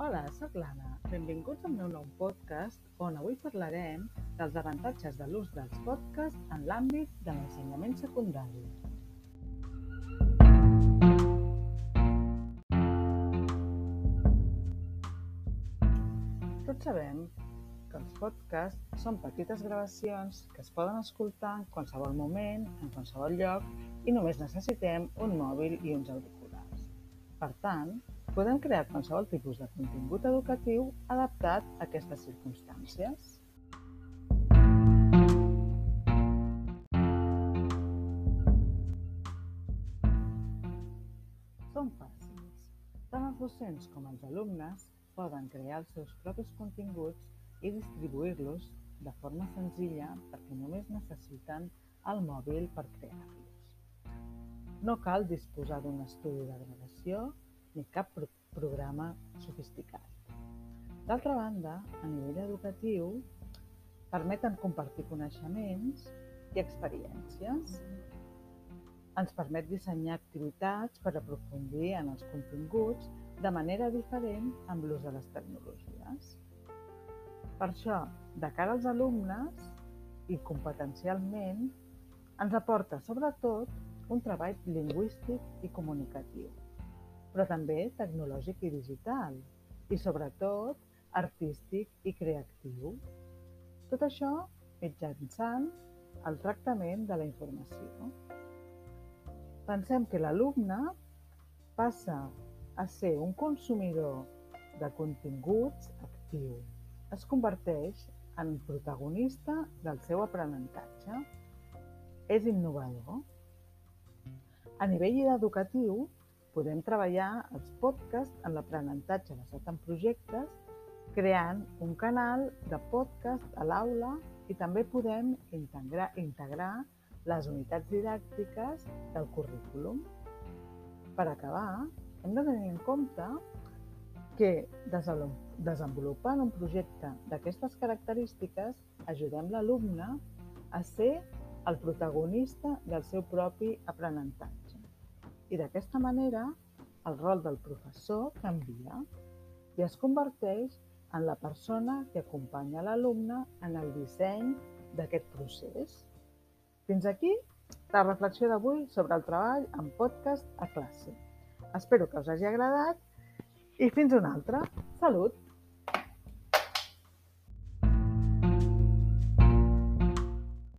Hola, sóc l'Anna. Benvinguts al meu nou podcast on avui parlarem dels avantatges de l'ús dels podcasts en l'àmbit de l'ensenyament secundari. Tots sabem que els podcasts són petites gravacions que es poden escoltar en qualsevol moment, en qualsevol lloc i només necessitem un mòbil i uns auriculars. Per tant, podem crear qualsevol tipus de contingut educatiu adaptat a aquestes circumstàncies. Són fàcils. Tant els docents com els alumnes poden crear els seus propis continguts i distribuir-los de forma senzilla perquè només necessiten el mòbil per crear-los. No cal disposar d'un estudi de gravació ni cap pro programa sofisticat. D'altra banda, a nivell educatiu, permeten compartir coneixements i experiències. Ens permet dissenyar activitats per aprofundir en els continguts de manera diferent amb l'ús de les tecnologies. Per això, de cara als alumnes i competencialment, ens aporta sobretot un treball lingüístic i comunicatiu, però també tecnològic i digital, i sobretot artístic i creatiu. Tot això mitjançant el tractament de la informació. Pensem que l'alumne passa a ser un consumidor de continguts actiu. Es converteix en protagonista del seu aprenentatge. És innovador. A nivell educatiu, podem treballar els podcasts en l'aprenentatge basat en projectes, creant un canal de podcast a l'aula i també podem integrar, integrar les unitats didàctiques del currículum. Per acabar, hem de tenir en compte que desenvolupant un projecte d'aquestes característiques ajudem l'alumne a ser el protagonista del seu propi aprenentatge. I d'aquesta manera, el rol del professor canvia i es converteix en la persona que acompanya l'alumne en el disseny d'aquest procés. Fins aquí la reflexió d'avui sobre el treball en podcast a classe. Espero que us hagi agradat i fins una altra. Salut!